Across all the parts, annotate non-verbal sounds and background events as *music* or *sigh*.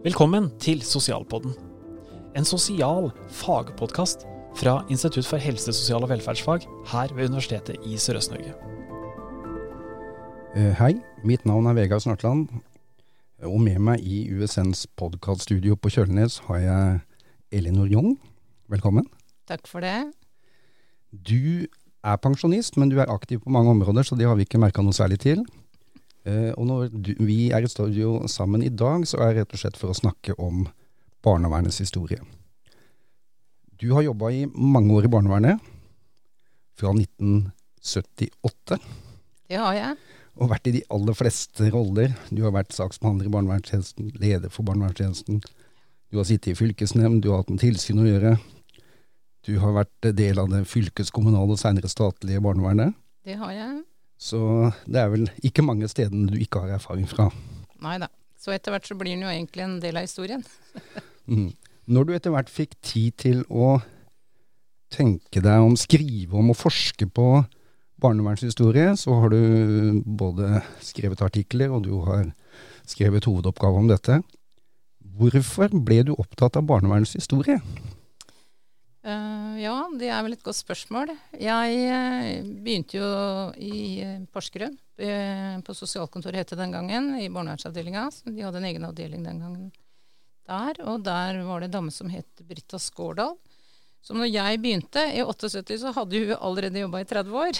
Velkommen til Sosialpodden. En sosial fagpodkast fra Institutt for helse, sosial og velferdsfag her ved Universitetet i Sørøst-Norge. Eh, Hei, mitt navn er Vegard Snartland. Og med meg i USNs podkaststudio på Kjølnes har jeg Elinor Jung. Velkommen. Takk for det. Du er pensjonist, men du er aktiv på mange områder, så det har vi ikke merka noe særlig til. Eh, Og når du, vi er i studio sammen i dag, så er det rett og slett for å snakke om barnevernets historie. Du har jobba i mange år i barnevernet, fra 1978. Det har jeg. og vært i de aller fleste roller. Du har vært saksbehandler i barnevernstjenesten, leder for barnevernstjenesten. Du har sittet i fylkesnemnd, du har hatt med tilsyn å gjøre. Du har vært del av det fylkeskommunale og senere statlige barnevernet. Det har jeg. Så det er vel ikke mange stedene du ikke har erfaring fra. Nei da. Så etter hvert så blir den jo egentlig en del av historien. *laughs* mm. Når du etter hvert fikk tid til å tenke deg om, skrive om og forske på barnevernshistorie, så har du både skrevet artikler og du har skrevet hovedoppgave om dette. Hvorfor ble du opptatt av barnevernets historie? Eh, ja, det er vel et godt spørsmål. Jeg uh, begynte jo i uh, Porsgrunn, på sosialkontoret het det den gangen, i barnevernsavdelinga. De hadde en egen avdeling den gangen der. Og der var det en dame som het Britta Skårdal. Så når jeg begynte i 78, så hadde hun allerede jobba i 30 år.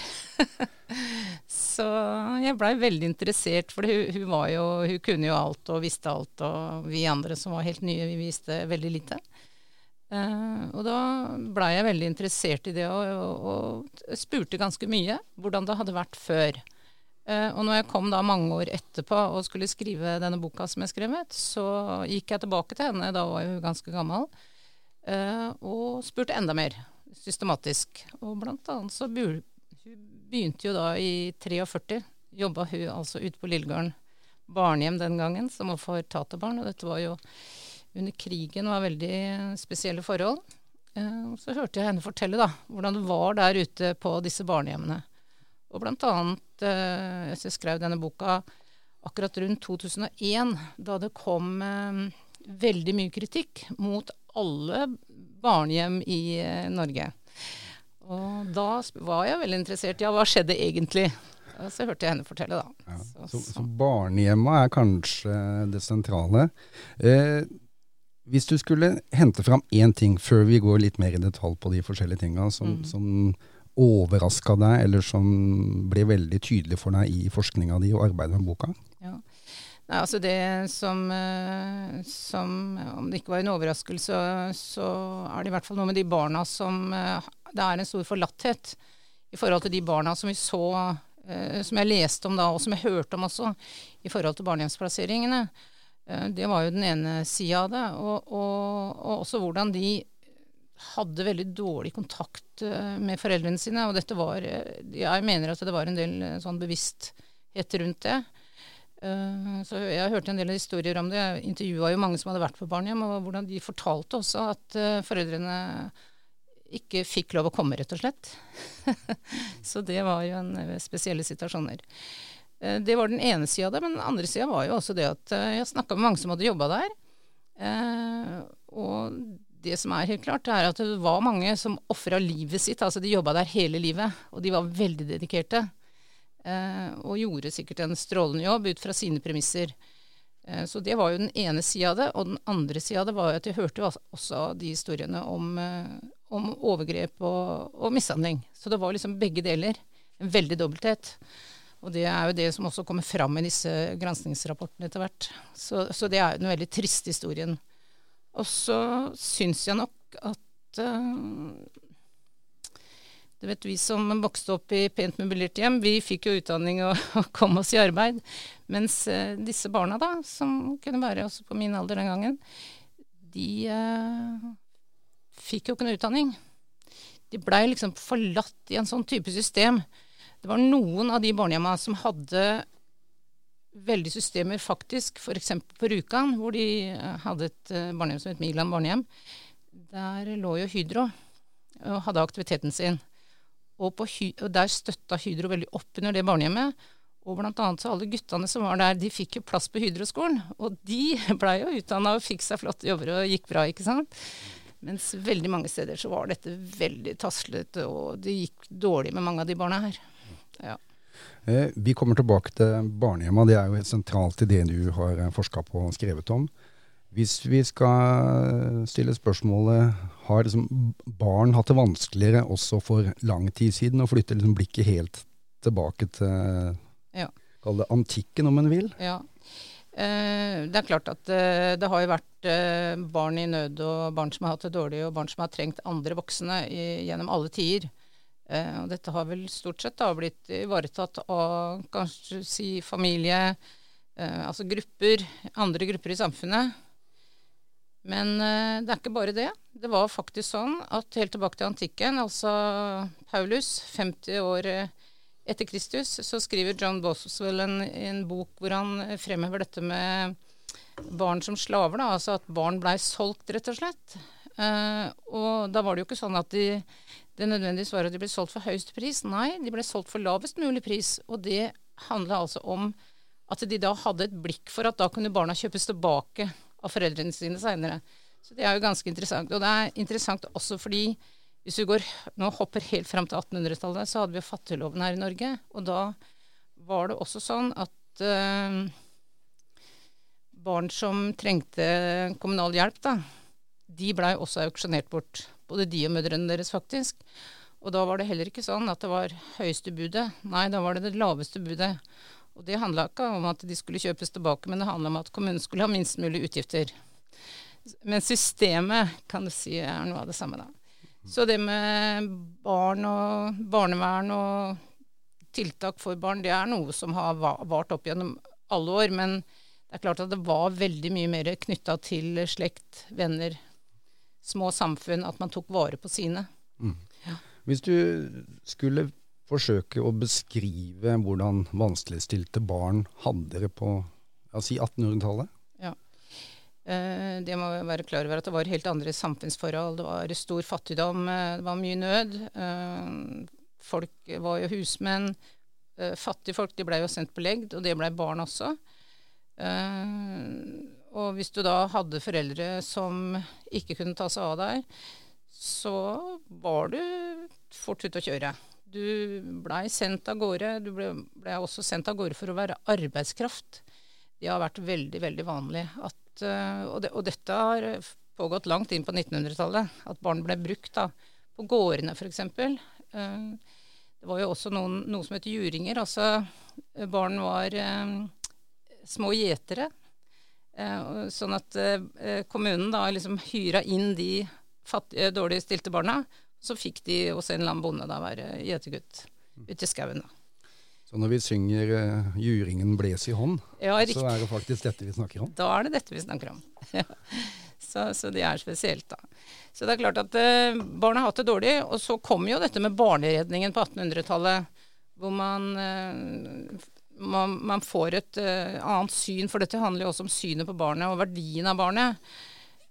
*laughs* så jeg blei veldig interessert, for hun, hun, var jo, hun kunne jo alt og visste alt. Og vi andre som var helt nye, vi visste veldig lite. Eh, og da blei jeg veldig interessert i det, og, og, og spurte ganske mye hvordan det hadde vært før. Eh, og når jeg kom da mange år etterpå og skulle skrive denne boka som jeg skrevet, så gikk jeg tilbake til henne, da var hun ganske gammel, eh, og spurte enda mer systematisk. Og blant annet så begynte jo da i 43, jobba hun altså ute på Lillegården barnehjem den gangen, som var for taterbarn, og dette var jo under krigen var veldig spesielle forhold. Eh, Så hørte jeg henne fortelle da, hvordan det var der ute på disse barnehjemmene. Og blant annet, eh, jeg skrev denne boka akkurat rundt 2001, da det kom eh, veldig mye kritikk mot alle barnehjem i Norge. Og da var jeg veldig interessert ja, hva skjedde egentlig? Så hørte jeg henne fortelle, da. Ja, Så- så, så- så barnehjemma er kanskje det sentrale. Eh, hvis du skulle hente fram én ting, før vi går litt mer i detalj på de forskjellige tinga, som, Mm. som overraska deg, eller som ble veldig tydelig for deg i forskninga di og arbeidet med boka? Ja. Nei, altså det som, eh, som Om det ikke var en overraskelse, så er det i hvert fall noe med de barna som eh, Det er en stor forlatthet i forhold til de barna som vi så eh, Som jeg leste om da, og som jeg hørte om også, i forhold til barnehjemsplasseringene. Eh, Det var jo den ene sida av det. Og, og, og også hvordan de hadde veldig dårlig kontakt eh, med foreldrene sine. Og dette var eh, Jeg mener at det var en del sånn bevissthet rundt det. Så jeg hørte en del historier om det. Jeg intervjua jo mange som hadde vært på barnehjem, og hvordan de fortalte også at foreldrene ikke fikk lov å komme, rett og slett. *laughs* Så det var jo en spesielle situasjoner. Eh, Det var den ene sida av det, men den andre sida var jo også det at eh, jeg snakka med mange som hadde jobba der. Eh, Og det som er helt klart, er at det var mange som ofra livet sitt. Altså de jobba der hele livet, og de var veldig dedikerte. Og gjorde sikkert en strålende jobb ut fra sine premisser. Så det var jo den ene sida av det. Og den andre sida av det var at jeg hørte også de historiene om, om overgrep og, og mishandling. Så det var liksom begge deler. En veldig dobbelthet. Og det er jo det som også kommer fram i disse granskingsrapportene etter hvert. Så, så det er jo den veldig triste historien. Og så syns jeg nok at uh, du vet, Vi som vokste opp i pent møblert hjem, vi fikk jo utdanning og, *laughs* og kom oss i arbeid. Mens uh, disse barna, da, som kunne være også på min alder den gangen, de uh, fikk jo ikke noe utdanning. De blei liksom forlatt i en sånn type system. Det var noen av de barnehjemma som hadde veldig systemer, faktisk. F.eks. på Rjukan, hvor de eh, hadde et eh, barnehjem som het Migland barnehjem. Der lå jo Hydro og hadde aktiviteten sin. Og, på og der støtta Hydro veldig opp under det barnehjemmet. Og blant annet så alle guttene som var der, de fikk jo plass på Hydroskolen. Og de *laughs* blei jo utdanna og fikk seg flotte jobber og gikk bra, ikke sant. Mens veldig mange steder så var dette veldig taslete, og det gikk dårlig med mange av de barna her. Ja. Eh, vi kommer tilbake til barnehjemma. Det er jo helt sentralt i det du har forska på og skrevet om. Hvis vi skal stille spørsmålet har liksom barn hatt det vanskeligere også for lang tid siden, å flytte liksom blikket helt tilbake til Ja. kall det antikken, om en vil? Ja. Eh, det er klart at eh, det har jo vært eh, barn i nød og barn som har hatt det dårlig, og barn som har trengt andre voksne gjennom alle tider. Eh, og dette har vel stort sett da blitt ivaretatt av kanskje si familie, eh, altså grupper, andre grupper i samfunnet. Men eh, det er ikke bare det. Det var faktisk sånn at helt tilbake til antikken, altså Paulus, 50 år etter Kristus, så skriver John Boswell en, en bok hvor han fremhever dette med barn som slaver. Da, altså at barn blei solgt, rett og slett. Eh, og da var det jo ikke sånn at de, det nødvendigvis var at de ble solgt for høyest pris. Nei, de ble solgt for lavest mulig pris. Og det handla altså om at de da hadde et blikk for at da kunne barna kjøpes tilbake av foreldrene sine seinere. Så det er jo ganske interessant. Og det er interessant også fordi hvis vi går, nå hopper helt fram til 1800-tallet, så hadde vi jo fattigloven her i Norge. Og da var det også sånn at eh, barn som trengte kommunal hjelp, da, de blei også auksjonert bort. Både de og mødrene deres, faktisk. Og da var det heller ikke sånn at det var høyeste budet. Nei, da var det det laveste budet. Og det handla ikke om at de skulle kjøpes tilbake, men det handla om at kommunen skulle ha minst mulig utgifter. Men systemet kan du si er noe av det samme, da. Så det med barn og barnevern og tiltak for barn, det er noe som har vart opp gjennom alle år. Men det er klart at det var veldig mye mer knytta til slekt, venner, små samfunn, at man tok vare på sine. Mm. Ja. Hvis du skulle forsøke å beskrive hvordan vanskeligstilte barn hadde det på ja, si 1800-tallet? Eh, det må være klar over at det var helt andre samfunnsforhold. Det var stor fattigdom, eh, det var mye nød. Eh, folk var jo husmenn. Fattige folk de ble jo sendt på legd, og det ble barn også. Og hvis du da hadde foreldre som ikke kunne ta seg av deg, så var du fort ute å kjøre. Du blei sendt av gårde. Du ble, ble også sendt av gårde for å være arbeidskraft. Det har vært veldig, veldig vanlig at Eh, og, det, og, dette har pågått langt inn på 1900-tallet, at barn ble brukt da, på gårdene f.eks. Eh, det var jo også noen, noe som het juringer. Altså barn var eh, små gjetere. Eh, sånn at eh, kommunen da liksom hyra inn de fattige, dårlig stilte barna. Så fikk de hos en eller annen bonde da være gjetergutt ute i skauen. da. Så når vi synger uh, 'Juringen bles i hånd', ja, så er det faktisk dette vi snakker om? Da er det dette vi snakker om. *laughs* så, så, det er spesielt, da. Så det er klart at uh, barn har hatt det dårlig. Og så kom jo dette med barneredningen på 1800-tallet, hvor man, uh, man, man får et annet syn, for dette handler jo også om synet på barnet og verdien av barnet.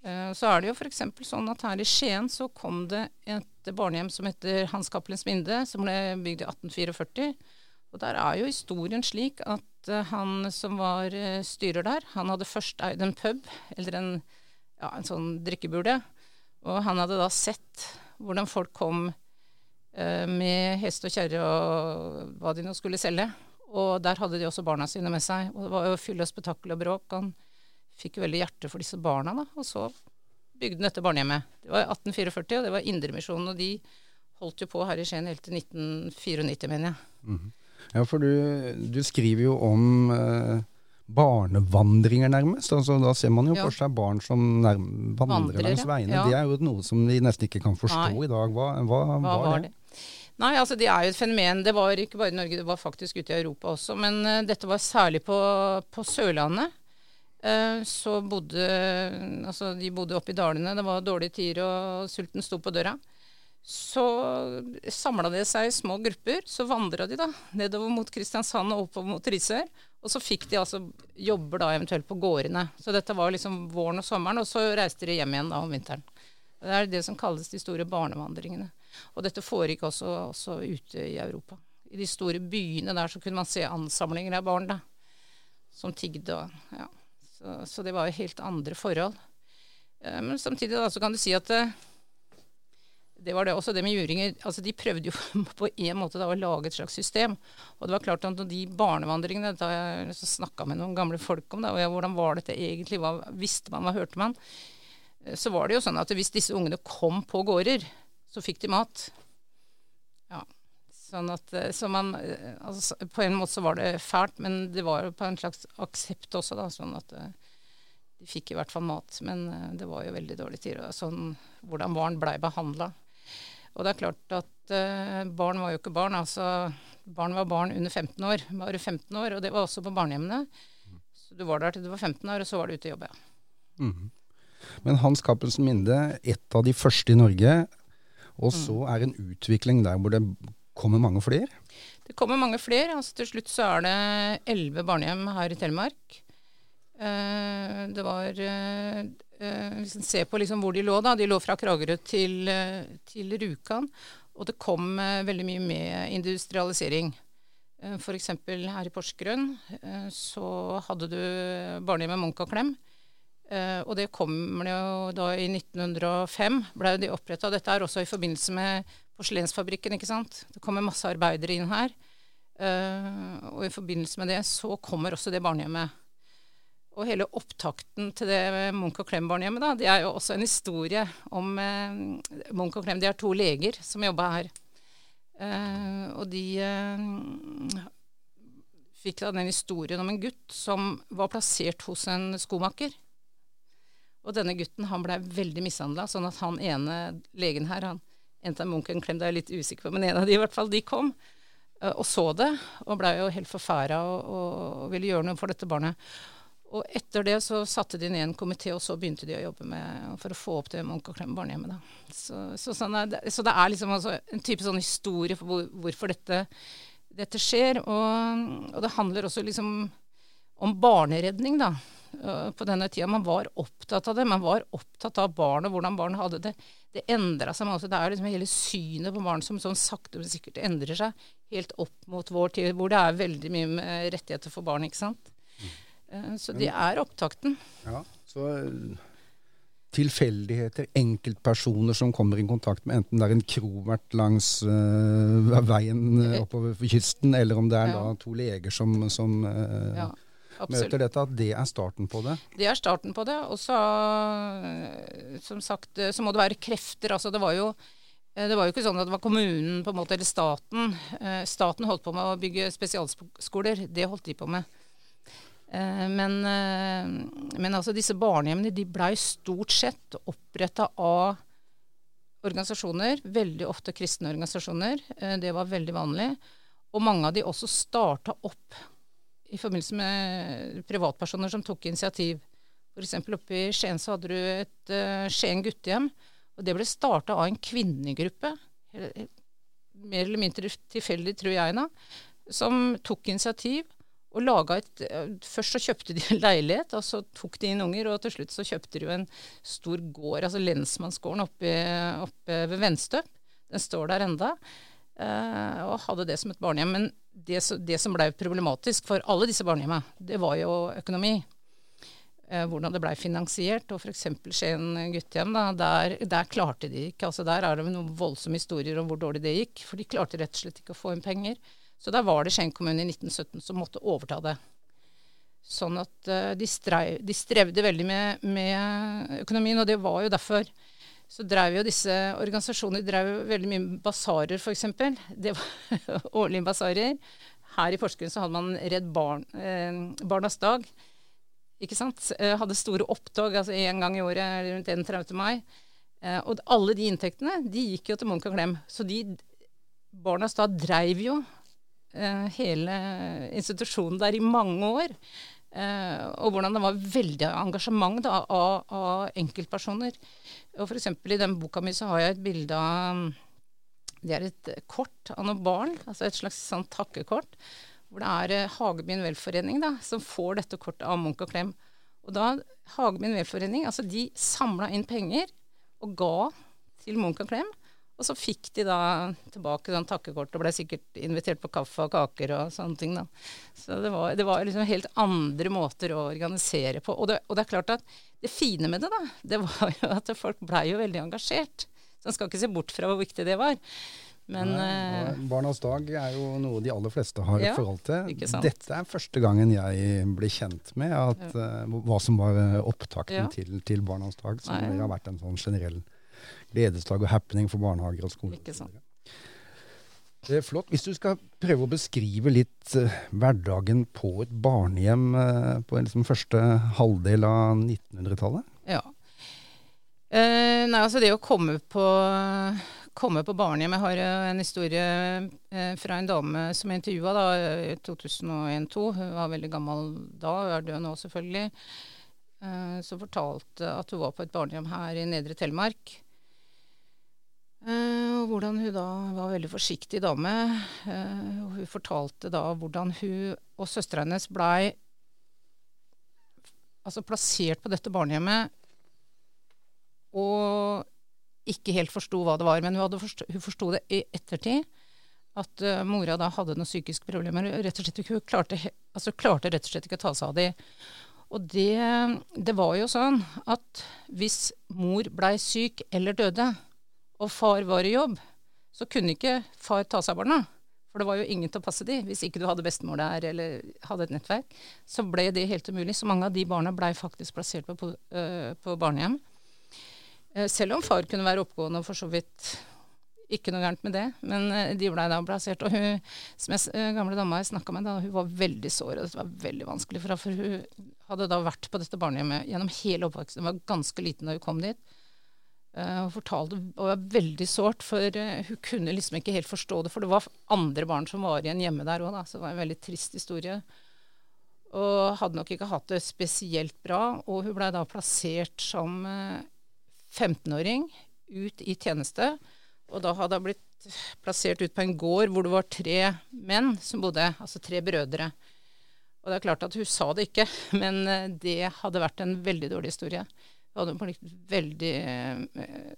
Så er det jo f.eks. sånn at her i Skien så kom det et barnehjem som heter Hans Cappelens Minde, som ble bygd i 1844. Og der er jo historien slik at uh, han som var uh, styrer der, han hadde først eid en pub, eller en, ja, en sånn drikkebule. Og han hadde da sett hvordan folk kom uh, med hest og kjerre og hva de nå skulle selge. Og der hadde de også barna sine med seg. Og det var jo fylle og spetakkel og bråk. Han fikk jo veldig hjerte for disse barna, da. Og så bygde han dette barnehjemmet. Det var 1844, og det var Indremisjonen. Og de holdt jo på her i Skien helt til 1994, mener jeg. Mm -hmm. Ja, for du, du skriver jo om eh, barnevandringer, nærmest. Altså, da ser man jo ja. for seg barn som vandrer Vandrer, langs veiene. Ja. Det er jo noe som vi nesten ikke kan forstå Nei. i dag. Hva, hva, hva var, var det? det? Nei, altså det er jo et fenomen. Det var ikke bare i Norge, det var faktisk ute i Europa også. Men uh, dette var særlig på, på Sørlandet. Uh, så bodde Altså, de bodde oppe i dalene. Det var dårlige tider, og sulten sto på døra. Så samla det seg i små grupper. Så vandra de da nedover mot Kristiansand og oppover mot Risør. Og så fikk de altså jobber da eventuelt på gårdene. Så dette var liksom våren og sommeren, og så reiste de hjem igjen da om vinteren. Det er det som kalles de store barnevandringene. Og dette foregikk også, også ute i Europa. I de store byene der så kunne man se ansamlinger av barn da, som tigde. Og, ja. så, så, det var jo helt andre forhold. Eh, men samtidig da, så kan du si at eh, det var det også det med juringer. altså De prøvde jo *laughs* på en måte da å lage et slags system. Og det var klart at de barnevandringene da jeg snakka med noen gamle folk om det, og jeg, hvordan var dette egentlig, hva visste man, hva hørte man, eh, så var det jo sånn at hvis disse ungene kom på gårder, så fikk de mat. Ja, Sånn at, eh, så man, eh, altså, på en måte så var det fælt, men det var jo på en slags aksept også, da, sånn at eh, de fikk i hvert fall mat. Men det var jo veldig dårlig tid. Sånn hvordan barn blei behandla. Og det er klart at uh, barn var jo ikke barn. altså Barn var barn under 15 år. Bare 15 år, og det var også på barnehjemmene. Så du var der til du var 15 år, og så var du ute i jobb, ja. Mm. Men Hans Cappelsen Minde, et av de første i Norge. Og så mm. er en utvikling der hvor det kommer mange flere? Det kommer mange flere. Altså, til slutt så er det elleve barnehjem her i Telemark. Uh, det var uh, uh, Hvis en ser på liksom hvor de lå, da. De lå fra Kragerø til, til Rjukan. Og det kom veldig mye med industrialisering. F.eks. her i Porsgrunn så hadde du barnehjemmet Munch og Klem. Og det kommer jo da i 1905, ble de oppretta. Dette er også i forbindelse med porselensfabrikken, ikke sant. Det kommer masse arbeidere inn her. Uh, og i forbindelse med det så kommer også det barnehjemmet. Og hele opptakten til det Munch og Klem-barnehjemmet, da, det er jo også en historie om uh, Munch og Klem. De er to leger som jobba her. Og de fikk da den historien om en gutt som var plassert hos en skomaker. Og denne gutten han blei veldig mishandla, sånn at han ene legen her, han Klem, det er jeg litt usikker på, men en av de i hvert fall, de kom uh, og så det, og blei jo helt forferda og, og, ville gjøre noe for dette barnet. Og etter det så satte de ned en komité, og så begynte de å jobbe med, for å få opp det Munch og Klem barnehjemmet. Da. Så, så, sånn så, det er liksom altså en type sånn historie for hvor, hvorfor dette, dette skjer. Og, og, det handler også liksom om barneredning, da. Uh, på denne tida. Man var opptatt av det. Man var opptatt av barn og hvordan barn hadde det det endra seg Også. Det er liksom hele synet på barn som sånn sakte, men sikkert endrer seg helt opp mot vår tid, hvor det er veldig mye med rettigheter for barn, ikke sant. Mm. Så det er opptakten. Ja, så eh, tilfeldigheter, enkeltpersoner som kommer i kontakt med enten det er en krovert langs uh, veien oppover kysten, eller om det er ja. da to leger som, som uh, ja. Absolutt. Møter dette at det er starten på det? Det er starten på det. Og så, som sagt, så må det være krefter. Altså det var jo det var jo ikke sånn at det var kommunen på en måte, eller staten. Eh, staten holdt på med å bygge spesialskoler. Det holdt de på med. Eh, men, eh, men altså disse barnehjemmene de blei stort sett oppretta av organisasjoner. Veldig ofte kristne organisasjoner. Det var veldig vanlig. Og mange av de også starta opp i forbindelse med privatpersoner som tok initiativ. F.eks. oppe i Skien så hadde du et uh, Skien guttehjem. Og det ble starta av en kvinnegruppe, mer eller mindre tilfeldig, tror jeg, nå. som tok initiativ og laga et uh, Først så kjøpte de *laughs* en leilighet, og så tok de inn unger, og til slutt så kjøpte de jo en stor gård, altså lensmannsgården oppe, oppe ved Venstøp. Den står der enda. Uh, og hadde det som et barnehjem. Men det, det som ble problematisk for alle disse barnehjemmene, det var jo økonomi. Eh, hvordan det blei finansiert. Og f.eks. Skien guttehjem, da, der, der, klarte de ikke. altså Der er det noen voldsomme historier om hvor dårlig det gikk. For de klarte rett og slett ikke å få inn penger. Så der var det Skien kommune i 1917 som måtte overta det. Sånn at uh, de, streiv, de, strevde veldig med, med, økonomien, og det var jo derfor så drev jo disse organisasjonene drev veldig mye basarer, f.eks. Det var *laughs* årlige basarer. Her i Porsgrunn så hadde man Redd Barn, eh, Barnas dag. Ikke sant? Eh, hadde store opptog altså én gang i året rundt 31. mai. Eh, og alle de inntektene de gikk jo til Munch og Klem. Så de Barnas dag dreiv jo eh, hele institusjonen der i mange år. Eh, og hvordan det var veldig engasjement da, av, av, enkeltpersoner. Og F.eks. i den boka mi så har jeg et bilde av Det er et kort av noen barn, altså et slags sånn takkekort. Hvor det er eh, Hagebyen velforening da, som får dette kortet av Munch og Klem. Og da Hagebyen velforening, altså de samla inn penger og ga til Munch og Klem. Og så fikk de da tilbake sånn takkekort og ble sikkert invitert på kaffe og kaker og sånne ting. da. Så det var, det var liksom helt andre måter å organisere på. Og det, og det, er klart at det fine med det, da, det var jo at folk blei jo veldig engasjert. Så en skal ikke se bort fra hvor viktig det var. Men, Nei, eh, Barnas dag er jo noe de aller fleste har Ja, forhold til. Dette er første gangen jeg ble kjent med at, ja. hva som var eh, opptakten Ja. til, til Barnas dag, som Nei. har vært en sånn generell gledesdag og happening for barnehager og skoler. Ikke sant. Det er flott. Hvis du skal prøve å beskrive litt uh, hverdagen på et barnehjem uh, på liksom første halvdel av 1900-tallet? Ja. Uh, nei, altså det å komme på, komme på barnehjem Jeg har en historie fra en dame som jeg intervjua da, i 2001-2002. Hun var veldig gammel da, hun er død nå selvfølgelig. Som fortalte at hun var på et barnehjem her i Nedre Telemark. Eh, og hvordan hun da var veldig forsiktig dame. Eh, og hun fortalte da hvordan hun og søstera hennes blei altså plassert på dette barnehjemmet og ikke helt forsto hva det var. Men hun, forsto det i ettertid. At uh, mora da hadde noen psykiske problemer. rett og slett Hun klarte, altså klarte rett og slett ikke å ta seg av de. Og det, det var jo sånn at hvis mor blei syk eller døde, og far var i jobb, så kunne ikke far ta seg av barna. For det var jo ingen til å passe de. Hvis ikke du hadde bestemor der eller hadde et nettverk, så ble det helt umulig. Så mange av de barna blei faktisk plassert på, øh, på barnehjem. Eh, Selv om far kunne være oppegående og for så vidt ikke noe gærent med det. Men eh, de blei da plassert. Og hun som jeg, gamle dama jeg snakka med, da, hun var veldig sår. Og det var veldig vanskelig for henne. For hun hadde da vært på dette barnehjemmet gjennom hele oppveksten. Hun var ganske liten da hun kom dit. Eh, og fortalte, og var veldig sårt, for eh, hun kunne liksom ikke helt forstå det. For det var andre barn som var igjen hjemme der òg. Så det var en veldig trist historie. Og hadde nok ikke hatt det spesielt bra. Og hun blei da plassert som eh, 15-åring ut i tjeneste. Og da hadde hun blitt plassert ut på en gård hvor det var tre menn som bodde, altså tre brødre. Og det er klart at hun sa det ikke, *laughs* men eh, det hadde vært en veldig dårlig historie. Hadde blitt veldig, eh,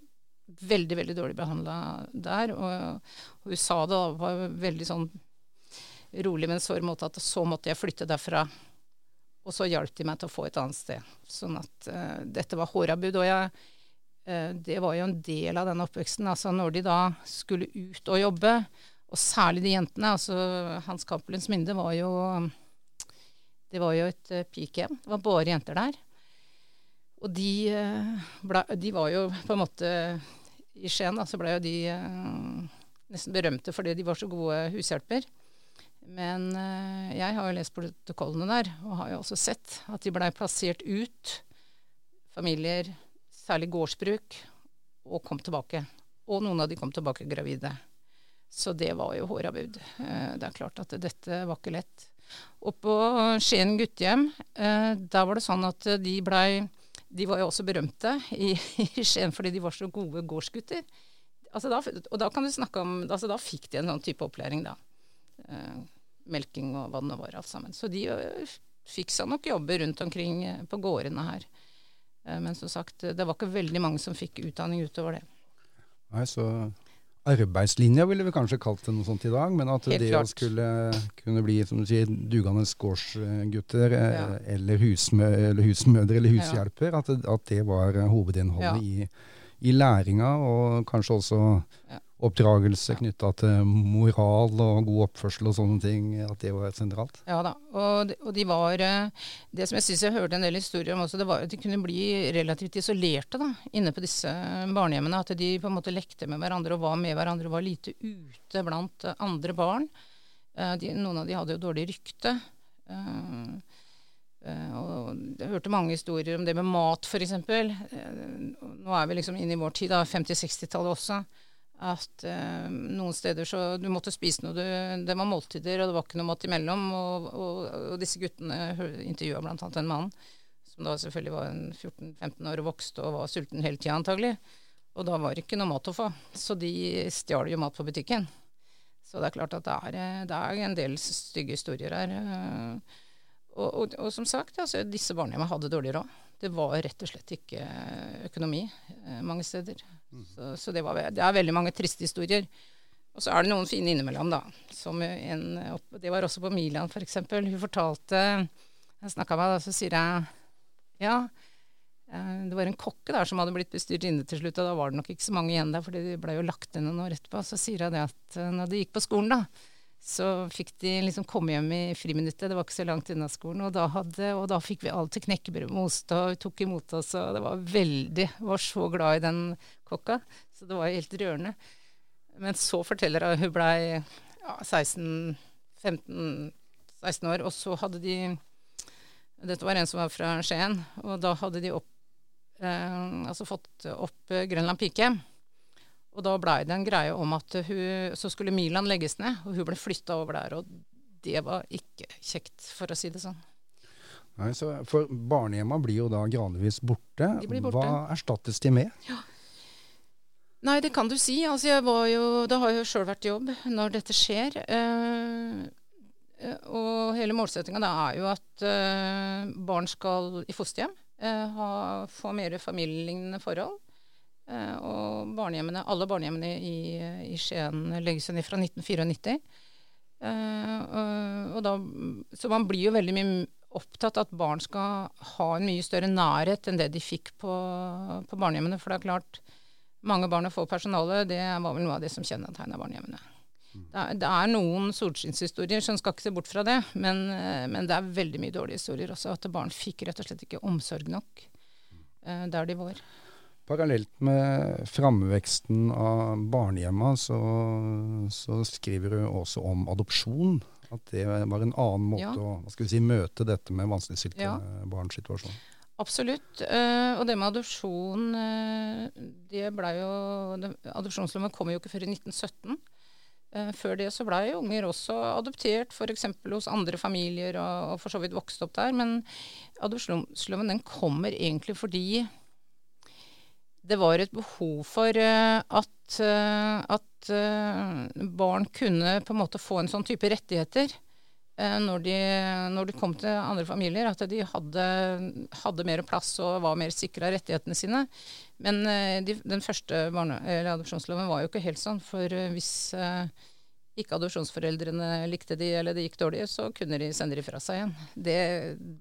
veldig, veldig dårlig behandla der. Og, og hun sa det da var veldig sånn rolig, men sår måte at så måtte jeg flytte derfra. Og så hjalp de meg til å få et annet sted. Sånn at uh, dette var hårabud. Og jeg, uh, det var jo en del av den oppveksten. Altså når de da skulle ut og jobbe, og særlig de jentene. altså Hans Cappelens Minde var jo Det var jo et uh, pikehjem. Det var bare jenter der. Og de, eh, ble, de var jo på en måte I Skien da, så ble jo de eh, nesten berømte fordi de var så gode hushjelper. Men eh, jeg har jo lest protokollene der, og har jo også sett at de blei plassert ut, familier, særlig gårdsbruk, og kom tilbake. Og noen av de kom tilbake gravide. Så det var jo hårabud. Det er klart at dette var ikke lett. Og på Skien guttehjem, eh, der var det sånn at de blei De var jo også berømte i, *laughs* i Skien fordi de var så gode gårdsgutter. Altså da, og da kan du snakke om altså Da fikk de en sånn type opplæring, da. Uh, melking og hva det nå var, alt sammen. Så de uh, fikk seg nok jobber rundt omkring uh, på gårdene her. Men som sagt, det var ikke veldig mange som fikk utdanning utover det. Nei, så Arbeidslinja ville vi kanskje kalt det noe sånt i dag, men at Helt det å skulle kunne bli som du sier, dugende gårdsgutter eh, Ja. eller, husmø eller husmødre eller hushjelper, at, det, at det var hovedinnholdet ja. i, i læringa, og kanskje også Ja. Oppdragelse knytta til moral og god oppførsel og sånne ting, at det var sentralt. Ja da. Og de, og de var eh, Det som jeg syns jeg hørte en del historier om også, det var at de kunne bli relativt isolerte da, inne på disse barnehjemmene. At de på en måte lekte med hverandre og var med hverandre og var lite ute blant andre barn. Eh, De, noen av de hadde jo dårlig rykte. Eh, og jeg hørte mange historier om det med mat, f.eks. Nå er vi liksom inne i vår tid, da, 50-60-tallet også. At eh, noen steder så Du måtte spise noe, du, det var måltider, og det var ikke noe mat imellom. Og, og, og disse guttene intervjua bl.a. en mann som da selvfølgelig var 14-15 år og vokste og var sulten hele tida antagelig. Og da var det ikke noe mat å få. Så de stjal jo mat på butikken. Så det er klart at det er, eh, det er en del stygge historier her. eh. Og, og, og som sagt, altså, disse barnehjemmene hadde dårlig råd. Det var rett og slett ikke økonomi eh, mange steder. Så, så det, var, det er veldig mange triste historier. Og så er det noen fine innimellom, da. Som en, det var også på Milan, f.eks. For Hun fortalte Jeg snakka med henne, så sier jeg ja. Eh, det var en kokke der som hadde blitt bestyrt inne til slutt, og da var det nok ikke så mange igjen der, for de ble jo lagt ned noen år etterpå. Så sier jeg det at eh, når de gikk på skolen, da, så fikk de liksom komme hjem i friminuttet. Det var ikke så langt unna skolen. Og da, hadde, og da fikk vi alltid knekkebrød med ost, og tok imot oss, og det var veldig Var så glad i den kokka. Så det var helt rørende. Men så forteller hun hun blei ja, 16 15-16 år, og så hadde de Dette var en som var fra Skien, og da hadde de opp, eh, altså fått opp Grønland pike. Og da blei det en greie om at hun, så skulle Milan legges ned, og hun ble flytta over der. Og det var ikke kjekt, for å si det sånn. Nei, så For barnehjemma blir jo da gradvis borte. Borte. Hva erstattes de med? Ja. Nei, det kan du si. Altså, jeg var jo, det har jo sjøl vært jobb når dette skjer. Eh, eh og hele målsettinga er jo at eh, barn skal i fosterhjem. Eh, ha, få mer familielignende forhold. Eh, og barnehjemmene, alle barnehjemmene i, i Skien legges ned fra 1994. Uh, og da, så man blir jo veldig mye opptatt at barn skal ha en mye større nærhet enn det de fikk på, på barnehjemmene. For det er klart, mange barn og få personale, det var vel noe av det som kjennetegna barnehjemmene. Mm. Det er, det er, noen solskinnshistorier, så en skal ikke se bort fra det. Men, eh, men, det er veldig mye dårlige historier også. At barn fikk rett og slett ikke omsorg nok uh, der de var. Parallelt med framveksten av barnehjemma, så, så, skriver du også om adopsjon. At det var en annen måte ja. å si, møte dette med vanskeligstilte ja. barns situasjon. Absolutt. Uh, og det med adopsjon uh, det ble jo, Adopsjonsloven kom jo ikke før i 1917. Uh, eh, før det så blei unger også adoptert, f.eks. hos andre familier, og, og, for så vidt vokst opp der. Men adopsjonsloven den kommer egentlig fordi det var et behov for at, at barn kunne på en måte få en sånn type rettigheter. Eh, når de, når de, kom til andre familier, at de hadde, hadde mer plass og var mer sikra rettighetene sine. Men eh, de, den første adopsjonsloven var jo ikke helt sånn. For eh, hvis eh, ikke adopsjonsforeldrene likte de eller det gikk dårlig, så kunne de sende de fra seg igjen. Det,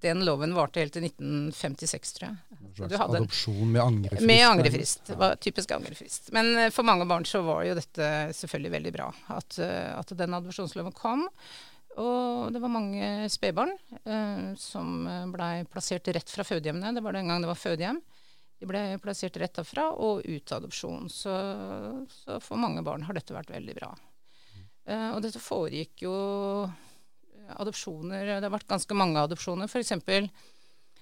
den loven varte helt til 1956, tror jeg. En slags adopsjon med angrefrist? Med angrefrist. Det var typisk angrefrist. Men for mange barn så var jo dette selvfølgelig veldig bra. At, at den adopsjonsloven kom. Og det var mange spedbarn eh, som blei plassert rett fra fødehjemmene. Det var den gang det var fødehjem. De ble plassert rett derfra og ut av adopsjon. Så, så, for mange barn har dette vært veldig bra. Eh, og dette foregikk jo adopsjoner Det har vært ganske mange adopsjoner. F.eks.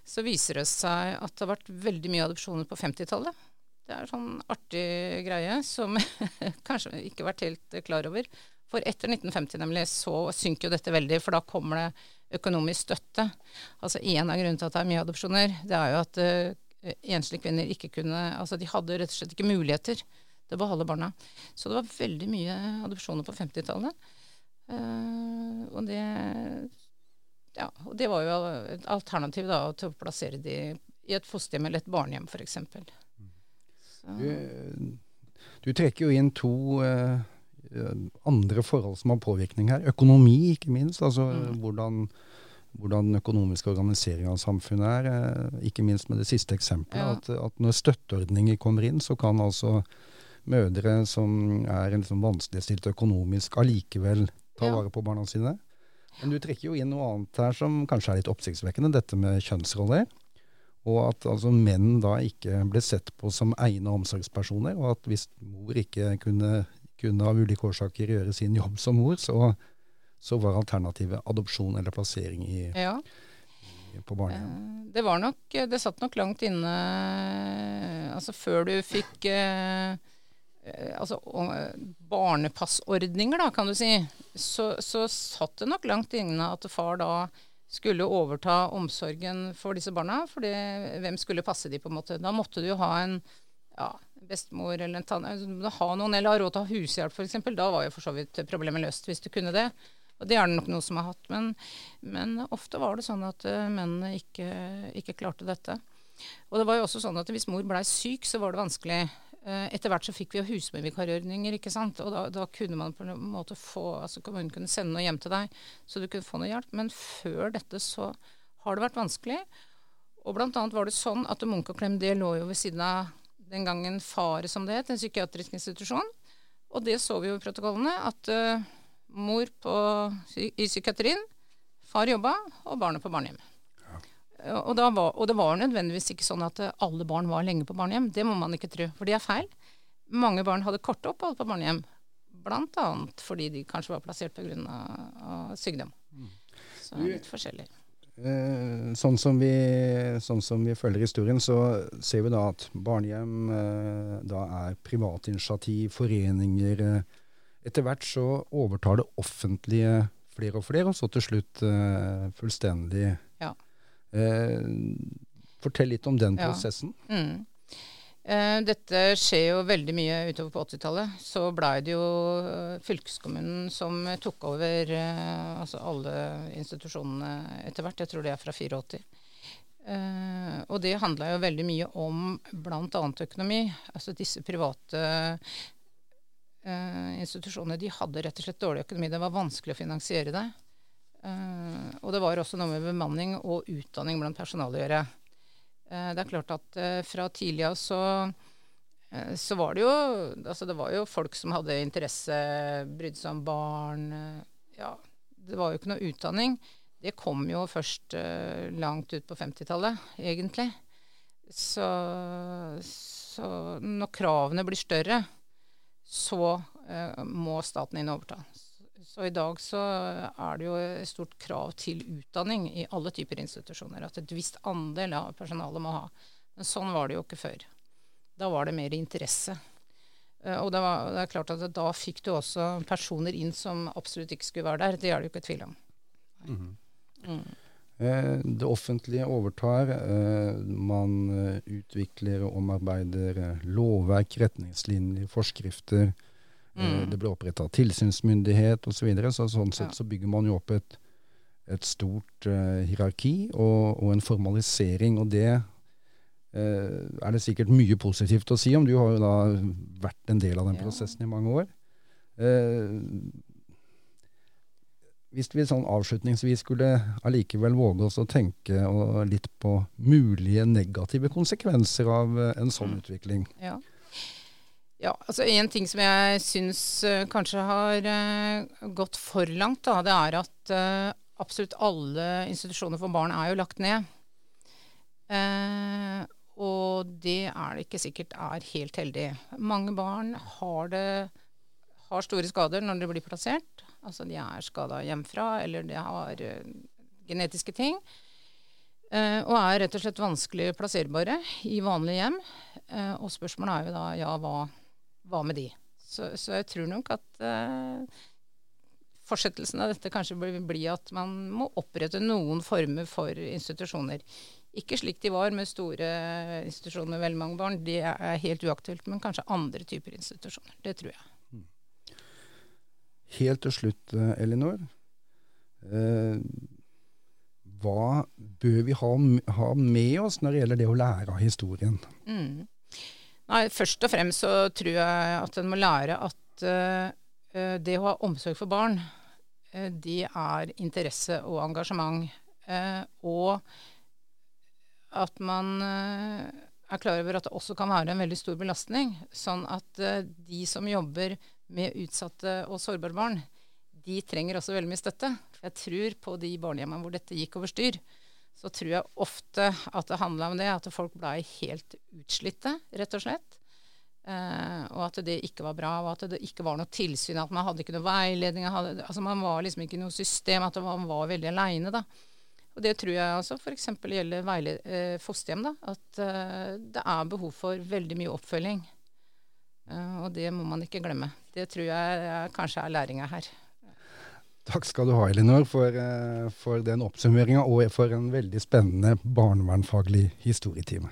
så viser det seg at det har vært veldig mye adopsjoner på 50-tallet. Det er en sånn artig greie som *laughs* kanskje ikke har vært helt klar over. For etter 1950 nemlig så synker jo dette veldig, for da kommer det økonomisk støtte. Altså En av grunnene til at det er mye adopsjoner, det er jo at uh, enslige kvinner ikke kunne Altså de hadde rett og slett ikke muligheter til å beholde barna. Så det var veldig mye adopsjoner på 50-tallet. Uh, eh, og det ja, og det var jo et alternativ da, til å plassere de i et fosterhjem eller et barnehjem f.eks. Du, du trekker jo inn to uh andre forhold som har påvirkning her. Økonomi, ikke minst. Altså mm. hvordan, hvordan den økonomiske organiseringa av samfunnet er. Uh, ikke minst med det siste eksempelet. Ja. At, at, når støtteordninger kommer inn, så kan altså mødre som er liksom vanskeligstilt økonomisk, allikevel ta ja. vare på barna sine. Men du trekker jo inn noe annet her som kanskje er litt oppsiktsvekkende, dette med kjønnsroller. Og at altså menn da ikke ble sett på som egne omsorgspersoner, og at hvis mor ikke kunne kunne av ulike årsaker gjøre sin jobb som mor, så, så var alternativet adopsjon eller plassering i, ja. på barnehjem. Eh, det var nok Det satt nok langt inne Altså før du fikk eh altså, barnepassordninger, da, kan du si, så, så satt det nok langt inne at far da skulle overta omsorgen for disse barna. For hvem skulle passe de på en måte? Da måtte du jo ha en ja, bestemor eller en tann... Altså, ha noen, eller ha råd til å ha hushjelp f.eks. Da var jo for så vidt problemet løst, hvis du kunne det. Og det er det nok noen som har hatt. Men, men ofte var det sånn at uh, mennene ikke, ikke, klarte dette. Og det var jo også sånn at hvis mor blei syk, så var det vanskelig Eh, etter hvert så fikk vi jo husmorvikarordninger, ikke sant. Og da, da, kunne man på en måte få Altså kommunen kunne sende noe hjem til deg, så du kunne få noe hjelp. Men før dette så har det vært vanskelig. Og blant annet var det sånn at Munch og Klem det lå jo ved siden av den gangen Fare, som det het, en psykiatrisk institusjon. Og det så vi jo i protokollene, at uh, mor på, i psykiatrien, far jobba, og barnet på barnehjem. Og, var, og, det var nødvendigvis ikke sånn at alle barn var lenge på barnehjem. Det må man ikke tro, for det er feil. Mange barn hadde korte opphold på barnehjem. Bl.a. fordi de kanskje var plassert pga. sykdom. Så litt forskjellig. Eh, sånn, som vi, sånn som vi følger historien, så ser vi da at barnehjem eh, da er private initiativ, foreninger. Eh, etter hvert så overtar det offentlige flere og flere, og så til slutt fullstendig. Eh, fortell litt om den prosessen. Mm. Eh, dette skjer jo veldig mye utover på 80-tallet. Så blei det jo eh, fylkeskommunen som tok over eh, altså alle institusjonene etter hvert. Jeg tror det er fra 84. Uh, og det handla jo veldig mye om bl.a. økonomi. Altså disse private uh, institusjonene de hadde rett og slett dårlig økonomi. Det var vanskelig å finansiere det. Uh, og det var også noe med bemanning og utdanning blant personalet å gjøre. Uh, det er klart at uh, fra tidlig av så, så var det jo Altså det var jo folk som hadde interesse, brydde seg om barn. ja, det var jo ikke noe utdanning. Det kom jo først langt ut på 50-tallet, egentlig. Så, så, når kravene blir større, så må staten inn og overta. Så i dag så er det jo et stort krav til utdanning i alle typer institusjoner. At et visst andel av personalet må ha. Men sånn var det jo ikke før. Da var det mer interesse. Eh, og det, var, det er klart at da fikk du også personer inn som absolutt ikke skulle være der. Det er det jo ikke tvil om. Mm. Mm. Det offentlige overtar. Eh, man utvikler og omarbeider lovverk, retningslinjer, forskrifter. Eh, mm. Det ble oppretta tilsynsmyndighet osv. Så videre, så sånn sett så bygger man jo opp et, et stort uh, hierarki og, og, en formalisering. Og det uh, er det sikkert mye positivt å si om. Du har jo da vært en del av den prosessen i mange år. Uh, hvis vi sånn avslutningsvis skulle allikevel våge oss å tenke litt på mulige negative konsekvenser av en sånn mm. utvikling. Ja. Ja, altså En ting som jeg syns uh, kanskje har uh, gått for langt, da, det er at uh, absolutt alle institusjoner for barn er jo lagt ned. og det er det ikke sikkert er helt heldig. Mange barn har, det, har store skader når de blir plassert. Altså de er skada hjemmefra, eller de har genetiske ting. og er rett og slett vanskelig plasserbare i vanlige hjem. og spørsmålet er jo da ja, hva hva med de? Så, så jeg tror nok at uh, fortsettelsen av dette kanskje blir bli at man må opprette noen former for institusjoner. Ikke slik de var med store institusjoner med veldig mange barn. Det er helt uaktuelt. Men kanskje andre typer institusjoner. Det tror jeg. Mm. Helt til slutt, eh, Elinor. Eh, hva bør vi ha, ha, med oss når det gjelder det å lære av historien? Mm. Nei, først og fremst så tror jeg at en må lære at uh, det å ha omsorg for barn, uh, det er interesse og engasjement. Uh, og at man er klar over at det også kan være en veldig stor belastning. Sånn at de som jobber med utsatte og sårbare barn, de trenger også veldig mye støtte. Jeg tror på de barnehjemmene hvor dette gikk over styr, så tror jeg ofte at det handla om det, at folk blei helt utslitte, rett og slett. Eh, og at det ikke var bra, og at det ikke var noe tilsyn, at man hadde ikke noe veiledning. Hadde, altså Man var liksom ikke noe system, at man var veldig aleine, da. Og det tror jeg altså f.eks. gjelder veiled, eh, fosterhjem, da. At eh, det er behov for veldig mye oppfølging. Og det må man ikke glemme. Det tror jeg kanskje er læringa her. Takk skal du ha, Elinor, for, eh, for den oppsummeringa og for en veldig spennende barnevernfaglig historietime.